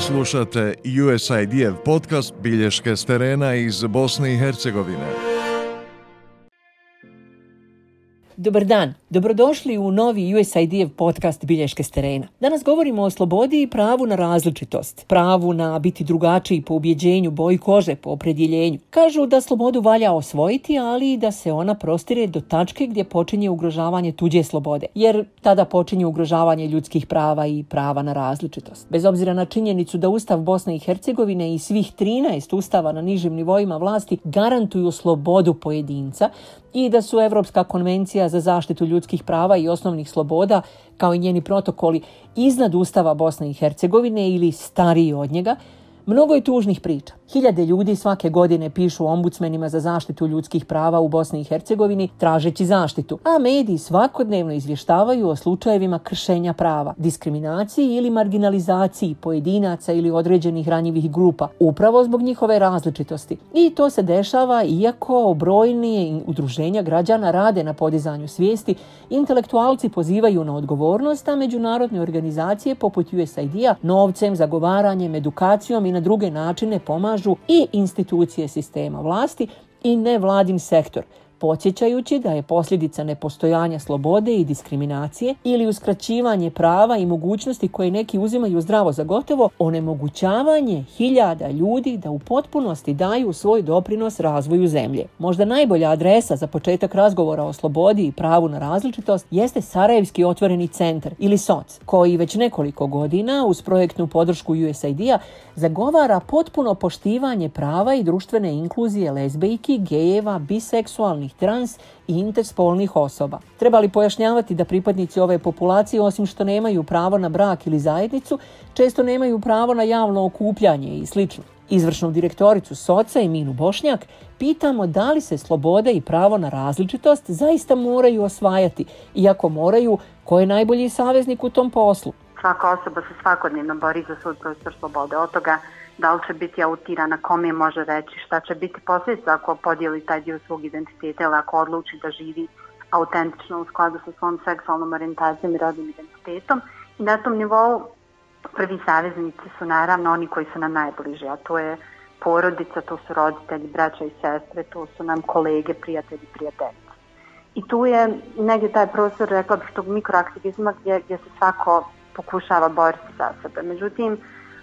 Slušate USIDF podcast Bilješke s terena iz Bosne i Hercegovine. Dobar dan, dobrodošli u novi USID podcast Bilješke s terena. Danas govorimo o slobodi i pravu na različitost, pravu na biti drugačiji po ubjeđenju, boji kože, po opredjeljenju. Kažu da slobodu valja osvojiti, ali i da se ona prostire do tačke gdje počinje ugrožavanje tuđe slobode, jer tada počinje ugrožavanje ljudskih prava i prava na različitost. Bez obzira na činjenicu da Ustav Bosne i Hercegovine i svih 13 ustava na nižim nivoima vlasti garantuju slobodu pojedinca, i da su Evropska konvencija za zaštitu ljudskih prava i osnovnih sloboda, kao i njeni protokoli, iznad Ustava Bosne i Hercegovine ili stariji od njega, Mnogo je tužnih priča. Hiljade ljudi svake godine pišu ombudsmenima za zaštitu ljudskih prava u Bosni i Hercegovini tražeći zaštitu, a mediji svakodnevno izvještavaju o slučajevima kršenja prava, diskriminaciji ili marginalizaciji pojedinaca ili određenih ranjivih grupa, upravo zbog njihove različitosti. I to se dešava iako brojnije udruženja građana rade na podizanju svijesti, intelektualci pozivaju na odgovornost, a međunarodne organizacije poput USAID-a novcem, zagovaranjem, edukacijom i na druge načine pomažu i institucije sistema vlasti i nevladin sektor – podsjećajući da je posljedica nepostojanja slobode i diskriminacije ili uskraćivanje prava i mogućnosti koje neki uzimaju zdravo za gotovo, onemogućavanje hiljada ljudi da u potpunosti daju svoj doprinos razvoju zemlje. Možda najbolja adresa za početak razgovora o slobodi i pravu na različitost jeste Sarajevski otvoreni centar ili SOC, koji već nekoliko godina uz projektnu podršku USAID-a zagovara potpuno poštivanje prava i društvene inkluzije lezbejki, gejeva, biseksualnih pripadnih trans i interspolnih osoba. Treba li pojašnjavati da pripadnici ove populacije, osim što nemaju pravo na brak ili zajednicu, često nemaju pravo na javno okupljanje i slično? Izvršnu direktoricu Soca i Minu Bošnjak pitamo da li se sloboda i pravo na različitost zaista moraju osvajati, iako moraju, ko je najbolji saveznik u tom poslu. Svaka osoba se svakodnevno bori za svoj prostor slobode. Od toga da li će biti autirana, kome može reći, šta će biti posljedica ako podijeli taj dio svog identiteta ili ako odluči da živi autentično u skladu sa svom seksualnom orientacijom i rodnim identitetom. I na tom nivou prvi saveznici su naravno oni koji su nam najbliži, a to je porodica, to su roditelji, braća i sestre, to su nam kolege, prijatelji, prijateljice. I tu je negdje taj prostor, rekla bih, tog mikroaktivizma gdje, gdje se svako pokušava boriti za sebe. Međutim,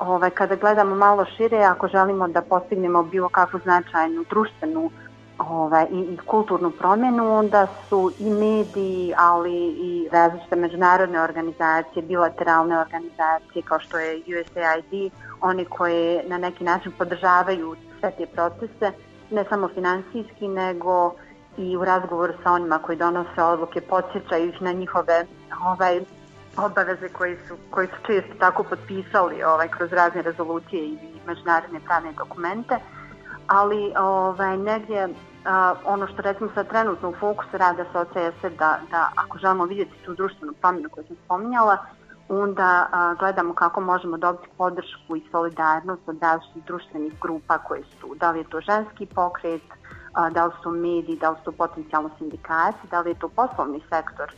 ovaj, kada gledamo malo šire, ako želimo da postignemo bilo kakvu značajnu društvenu ovaj, i, i kulturnu promjenu, onda su i mediji, ali i različite međunarodne organizacije, bilateralne organizacije kao što je USAID, oni koje na neki način podržavaju sve te procese, ne samo finansijski, nego i u razgovoru sa onima koji donose odluke, podsjećaju ih na njihove ovaj, obaveze koji su, koji su često tako potpisali ovaj, kroz razne rezolucije i međunarodne pravne dokumente, ali ovaj, negdje a, ono što recimo sad trenutno u fokusu rada sa OCS-e da, da ako želimo vidjeti tu društvenu promjenu koju sam spominjala, onda a, gledamo kako možemo dobiti podršku i solidarnost od različitih društvenih grupa koje su, da li je to ženski pokret, a, da li su mediji, da li su potencijalno sindikati, da li je to poslovni sektor,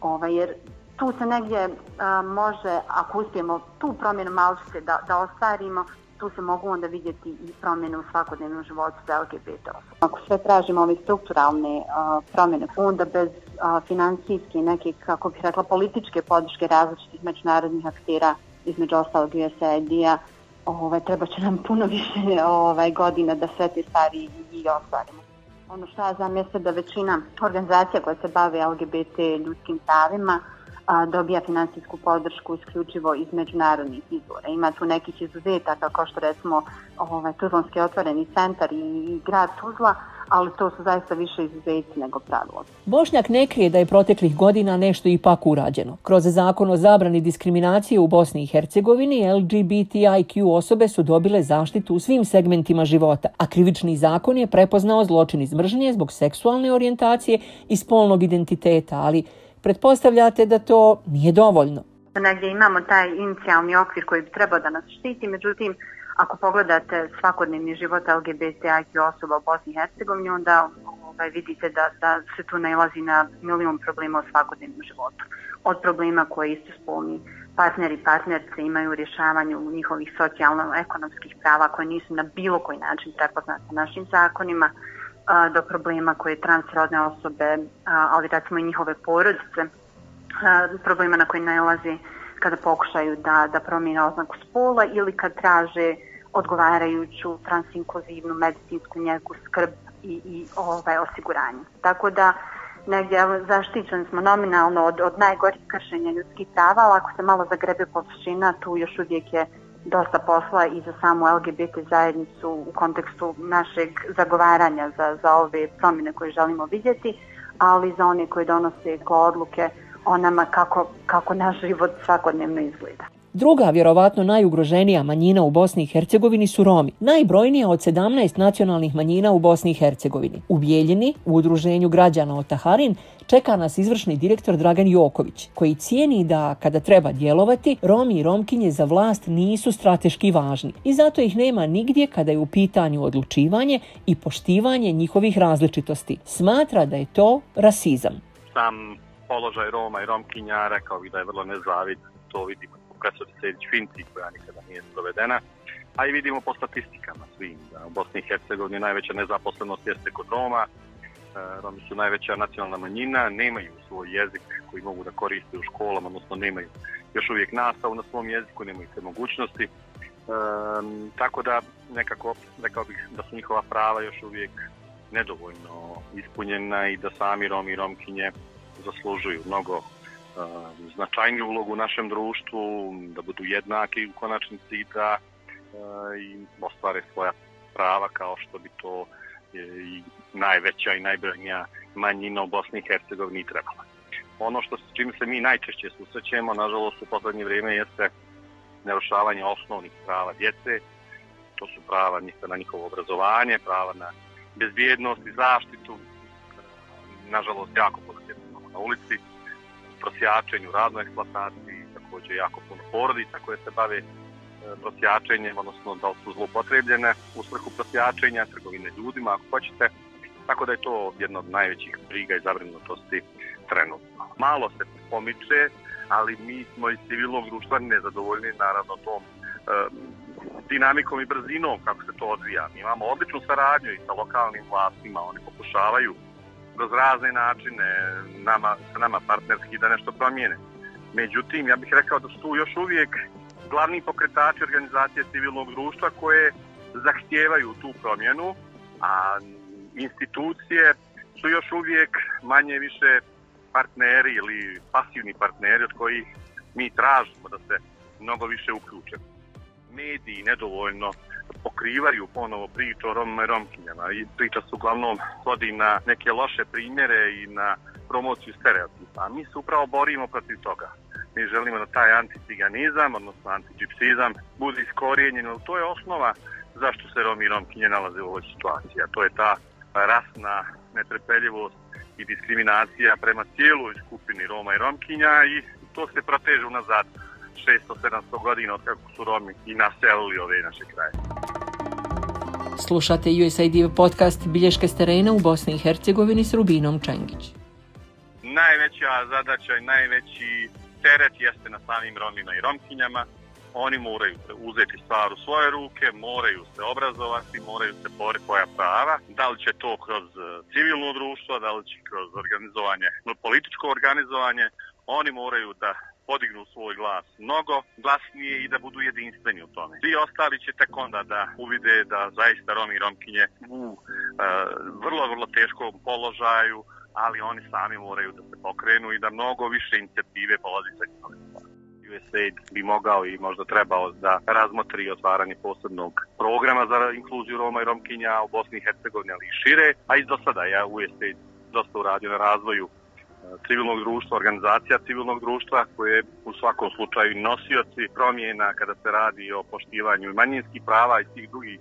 ovaj, jer tu se negdje a, može, ako uspijemo tu promjenu malčice da, da ostvarimo, tu se mogu onda vidjeti i promjene u svakodnevnom životu za LGBT osoba. Ako sve tražimo ove strukturalne a, promjene, onda bez a, financijske neke, kako bih rekla, političke podrške različitih međunarodnih aktera, između ostalog USAID-a, ovaj, treba će nam puno više ovaj, godina da sve te stvari i, i ostvarimo. Ono što ja znam jeste da većina organizacija koja se bave LGBT ljudskim pravima, a, dobija finansijsku podršku isključivo iz međunarodnih izvora. Ima tu nekih izuzetaka kao što recimo ovaj, Tuzlanski otvoreni centar i, i grad Tuzla, ali to su zaista više izuzeti nego pravilo. Bošnjak ne krije da je proteklih godina nešto ipak urađeno. Kroz zakon o zabrani diskriminacije u Bosni i Hercegovini, LGBTIQ osobe su dobile zaštitu u svim segmentima života, a krivični zakon je prepoznao zločin izmržnje zbog seksualne orijentacije i spolnog identiteta, ali pretpostavljate da to nije dovoljno. Negdje imamo taj inicijalni okvir koji bi trebao da nas štiti, međutim, Ako pogledate svakodnevni život LGBTIQ osoba u Bosni i Hercegovini, onda ovaj, vidite da, da se tu nalazi na milion problema u svakodnevnom životu. Od problema koje isto spolni partneri i partnerce imaju u rješavanju njihovih socijalno-ekonomskih prava koje nisu na bilo koji način prepoznate našim zakonima, do problema koje transrodne osobe, ali recimo i njihove porodice, problema na koje nalazi kada pokušaju da, da promijene oznaku spola ili kad traže odgovarajuću transinkluzivnu medicinsku njegu skrb i, i ovaj, osiguranje. Tako da negdje zaštićeni smo nominalno od, od najgorih kršenja ljudskih prava, ali ako se malo zagrebe površina, tu još uvijek je dosta posla i za samu LGBT zajednicu u kontekstu našeg zagovaranja za, za ove promjene koje želimo vidjeti, ali za one koje donose ko odluke o nama kako, kako naš život svakodnevno izgleda. Druga, vjerovatno najugroženija manjina u Bosni i Hercegovini su Romi. Najbrojnija od 17 nacionalnih manjina u Bosni i Hercegovini. U Bijeljini, u udruženju građana Otaharin, čeka nas izvršni direktor Dragan Joković, koji cijeni da kada treba djelovati, Romi i Romkinje za vlast nisu strateški važni i zato ih nema nigdje kada je u pitanju odlučivanje i poštivanje njihovih različitosti. Smatra da je to rasizam. Sam položaj Roma i Romkinja rekao bih da je vrlo nezavid, to vidimo profesor Sedić Finci koja nikada nije dovedena, a i vidimo po statistikama svim da u Bosni i Hercegovini najveća nezaposlenost jeste kod Roma, e, Romi su najveća nacionalna manjina, nemaju svoj jezik koji mogu da koriste u školama, odnosno nemaju još uvijek nastavu na svom jeziku, nemaju te mogućnosti. E, tako da nekako rekao bih da su njihova prava još uvijek nedovoljno ispunjena i da sami Romi i Romkinje zaslužuju mnogo značajniju ulogu u našem društvu, da budu jednaki u konačnici da i ostvare svoja prava kao što bi to e, i najveća i najbrojnija manjina u Bosni i Hercegovini trebala. Ono što s čim se mi najčešće susrećemo, nažalost u poslednje vrijeme, jeste narušavanje osnovnih prava djece. To su prava na njihovo obrazovanje, prava na bezbjednost i zaštitu. Nažalost, jako puno na ulici prosjačenju, radnoj eksploataciji, također jako puno porodica koje se bave e, prosjačenjem, odnosno da su zlopotrebljene u svrhu prosjačenja, trgovine ljudima, ako hoćete. Tako da je to jedna od najvećih briga i zabrinutosti trenutno. Malo se pomiče, ali mi smo iz civilnog društva nezadovoljni naravno tom e, dinamikom i brzinom kako se to odvija. Mi imamo odličnu saradnju i sa lokalnim vlastima, oni pokušavaju kroz razne načine nama, sa nama partnerski da nešto promijene. Međutim, ja bih rekao da su tu još uvijek glavni pokretači organizacije civilnog društva koje zahtijevaju tu promjenu, a institucije su još uvijek manje više partneri ili pasivni partneri od kojih mi tražimo da se mnogo više uključe. Mediji nedovoljno pokrivaju ponovo priču o Romima i Romkinjama i priča se uglavnom svodi na neke loše primjere i na promociju stereotipa. A mi se upravo borimo protiv toga. Mi želimo da taj anticiganizam, odnosno antiđipsizam, bude iskorijenjen, ali to je osnova zašto se Romi i Romkinje nalaze u ovoj situaciji. A to je ta rasna netrpeljivost i diskriminacija prema cijeloj skupini Roma i Romkinja i to se proteže unazad 600-700 godina od kako su Romi i naselili ove naše kraje. Slušate USAID podcast Bilješke s terena u Bosni i Hercegovini s Rubinom Čengić. Najveća zadaća i najveći teret jeste na samim Romima i Romkinjama. Oni moraju uzeti stvar u svoje ruke, moraju se obrazovati, moraju se boriti koja prava. Da li će to kroz eh, civilno društvo, da li će kroz organizovanje, političko organizovanje. Oni moraju da podignu svoj glas mnogo glasnije i da budu jedinstveni u tome. Svi ostali će tek onda da uvide da zaista Romi i Romkinje u uh, vrlo, vrlo teškom položaju, ali oni sami moraju da se pokrenu i da mnogo više inicijative polazi sa njim. USAID bi mogao i možda trebao da razmotri otvaranje posebnog programa za inkluziju Roma i Romkinja u Bosni i Hercegovini, ali i šire, a i do sada ja USAID dosta uradio na razvoju civilnog društva, organizacija civilnog društva koje u svakom slučaju nosioci promjena kada se radi o poštivanju manjinskih prava i svih drugih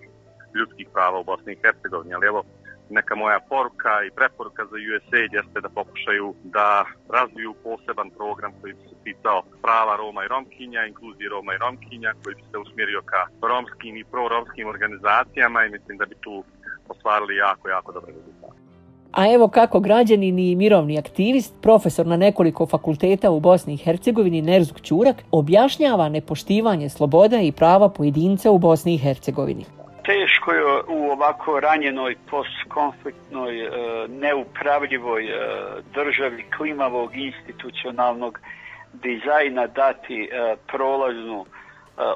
ljudskih prava u Bosni i Hercegovini. Ali evo, neka moja poruka i preporuka za USAID jeste da pokušaju da razviju poseban program koji bi se pitao prava Roma i Romkinja, inkluzije Roma i Romkinja, koji bi se usmjerio ka romskim i proromskim organizacijama i mislim da bi tu ostvarili jako, jako dobre rezultate. A evo kako građanin i mirovni aktivist, profesor na nekoliko fakulteta u Bosni i Hercegovini Nerzuk Ćurak, objašnjava nepoštivanje sloboda i prava pojedinca u Bosni i Hercegovini. Teško je u ovako ranjenoj postkonfliktnoj e, neupravljivoj e, državi klimavog institucionalnog dizajna dati e, prolaznu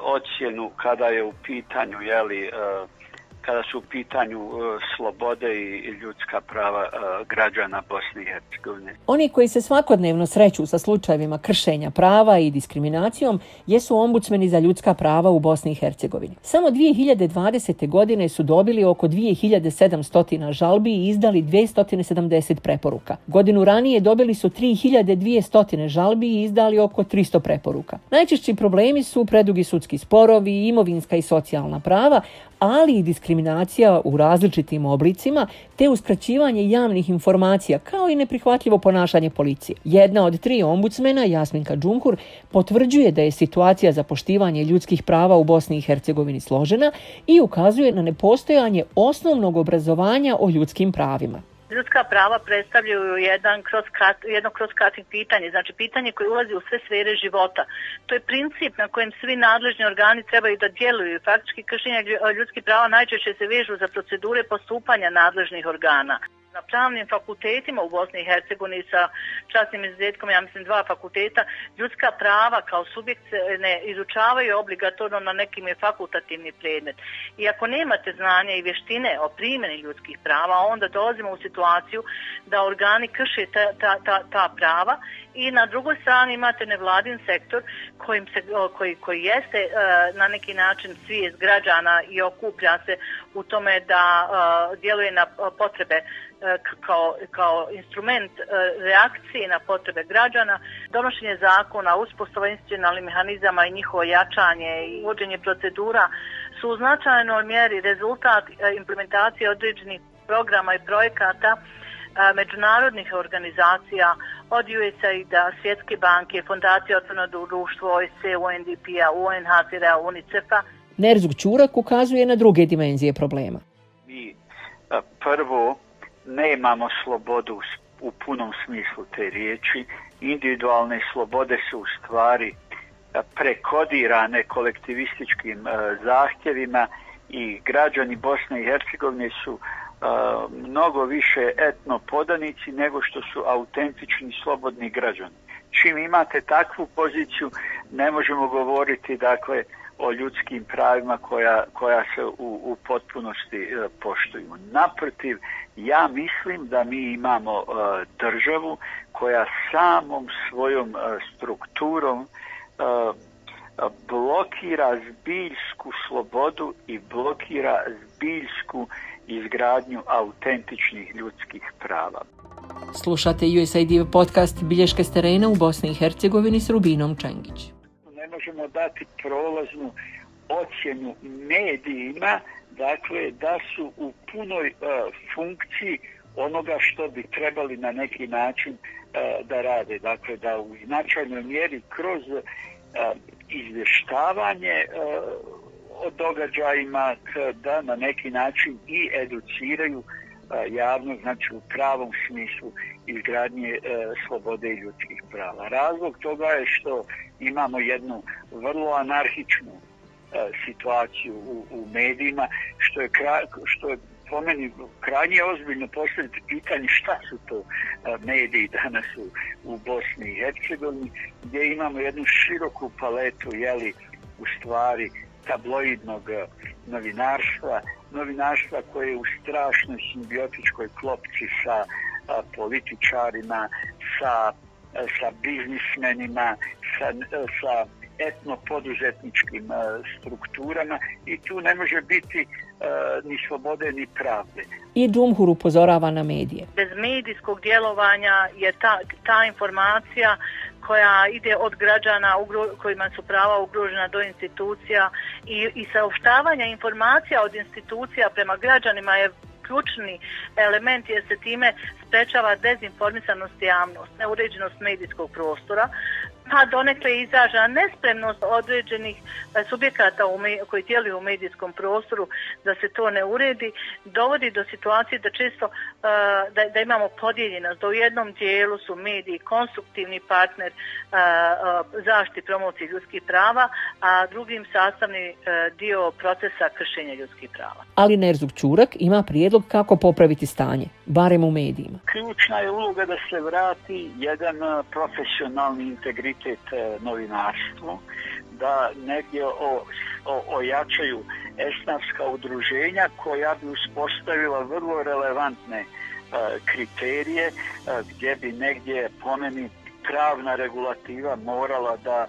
ocjenu kada je u pitanju jeli, kada su u pitanju uh, slobode i ljudska prava uh, građana Bosne i Hercegovine. Oni koji se svakodnevno sreću sa slučajevima kršenja prava i diskriminacijom jesu ombudsmeni za ljudska prava u Bosni i Hercegovini. Samo 2020. godine su dobili oko 2700 žalbi i izdali 270 preporuka. Godinu ranije dobili su 3200 žalbi i izdali oko 300 preporuka. Najčešći problemi su predugi sudski sporovi, imovinska i socijalna prava, ali i diskriminacija u različitim oblicima, te uskraćivanje javnih informacija, kao i neprihvatljivo ponašanje policije. Jedna od tri ombudsmena, Jasminka Đunkur, potvrđuje da je situacija za poštivanje ljudskih prava u Bosni i Hercegovini složena i ukazuje na nepostojanje osnovnog obrazovanja o ljudskim pravima ljudska prava predstavljaju jedan kroz kat, jedno kroz cutting pitanje, znači pitanje koje ulazi u sve sfere života. To je princip na kojem svi nadležni organi trebaju da djeluju. Faktički kršenja ljudskih prava najčešće se vežu za procedure postupanja nadležnih organa na pravnim fakultetima u Bosni i Hercegovini sa časnim izuzetkom, ja mislim dva fakulteta, ljudska prava kao subjekt ne izučavaju obligatorno na nekim je fakultativni predmet. I ako nemate znanja i vještine o primjeni ljudskih prava, onda dolazimo u situaciju da organi krše ta, ta, ta, ta prava i na drugoj strani imate nevladin sektor kojim se, koji, koji jeste e, na neki način svijest građana i okuplja se u tome da e, djeluje na potrebe kao, kao instrument reakcije na potrebe građana, donošenje zakona, uspostava institucionalnih mehanizama i njihovo jačanje i uvođenje procedura su u značajnoj mjeri rezultat implementacije određenih programa i projekata međunarodnih organizacija od USAID-a, Svjetske banke, Fondacije Otvorno društvo, OSC, UNDP-a, UNHCR-a, UNICEF-a. Nerzug Čurak ukazuje na druge dimenzije problema. Mi prvo nemamo slobodu u punom smislu te riječi. Individualne slobode su u stvari e, prekodirane kolektivističkim e, zahtjevima i građani Bosne i Hercegovine su e, mnogo više etno podanici nego što su autentični slobodni građani. Čim imate takvu poziciju, ne možemo govoriti dakle o ljudskim pravima koja, koja se u, u potpunosti e, poštuju. Naprotiv, ja mislim da mi imamo e, državu koja samom svojom e, strukturom e, blokira zbiljsku slobodu i blokira zbiljsku izgradnju autentičnih ljudskih prava. Slušate USAID podcast Bilješke s terena u Bosni i Hercegovini s Rubinom Čengić. Dati prolaznu ocjenu medijima, dakle da su u punoj uh, funkciji onoga što bi trebali na neki način uh, da rade. Dakle, da u značajnoj mjeri kroz uh, izvještavanje uh, o događajima da na neki način i educiraju javno, znači u pravom smislu izgradnje e, slobode i ljudskih prava. Razlog toga je što imamo jednu vrlo anarhičnu e, situaciju u, u medijima, što je, kra, što je po meni krajnje ozbiljno postaviti pitanje šta su to e, mediji danas u, u Bosni i Hercegovini, gdje imamo jednu široku paletu, jeli, u stvari, tabloidnog e, novinarstva, novinarstva koje je u strašnoj simbiotičkoj klopci sa a, političarima, sa, a, sa biznismenima, sa, a, sa etno-poduzetničkim a, strukturama i tu ne može biti a, ni slobode ni pravde. I Džumhur upozorava na medije. Bez medijskog djelovanja je ta, ta informacija koja ide od građana kojima su prava ugrožena do institucija i, i saopštavanja informacija od institucija prema građanima je ključni element jer se time sprečava dezinformisanost javnost, neuređenost medijskog prostora, pa donekle izraža nespremnost određenih eh, subjekata u koji djeluju u medijskom prostoru da se to ne uredi, dovodi do situacije da često da, da imamo podijeljenost, da u jednom dijelu su mediji konstruktivni partner zaštiti promocije ljudskih prava, a drugim sastavni dio procesa kršenja ljudskih prava. Ali Nerzuk Čurak ima prijedlog kako popraviti stanje, barem u medijima. Ključna je uloga da se vrati jedan profesionalni integritet e, novinarstvu, da negdje o, o, ojačaju esnavska udruženja koja bi uspostavila vrlo relevantne e, kriterije e, gdje bi negdje pomeni pravna regulativa morala da e,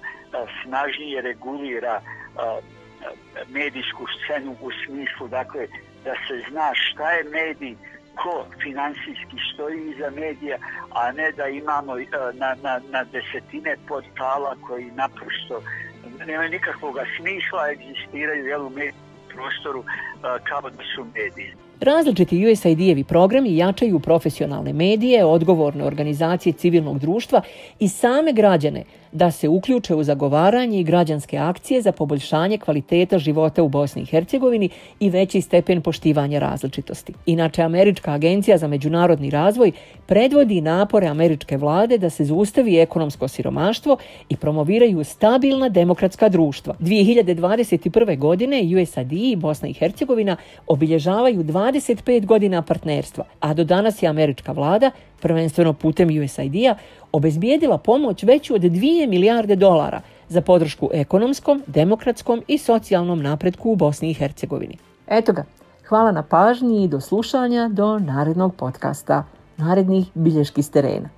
snažnije regulira e, medijsku scenu u smislu dakle da se zna šta je medij ko finansijski stoji iza medija, a ne da imamo e, na, na, na desetine portala koji naprosto nema nikakvog smisla, egzistiraju jel, u medijskom prostoru kao da su mediji. Različiti USAID-evi programi jačaju profesionalne medije, odgovorne organizacije civilnog društva i same građane da se uključe u zagovaranje i građanske akcije za poboljšanje kvaliteta života u Bosni i Hercegovini i veći stepen poštivanja različitosti. Inače, Američka agencija za međunarodni razvoj predvodi napore američke vlade da se zaustavi ekonomsko siromaštvo i promoviraju stabilna demokratska društva. 2021. godine USAID i Bosna i Hercegovina obilježavaju 25 godina partnerstva, a do danas je američka vlada, prvenstveno putem USAID-a, obezbijedila pomoć veću od 2 milijarde dolara za podršku ekonomskom, demokratskom i socijalnom napretku u Bosni i Hercegovini. Eto ga, hvala na pažnji i do slušanja do narednog podcasta, narednih bilješki s terena.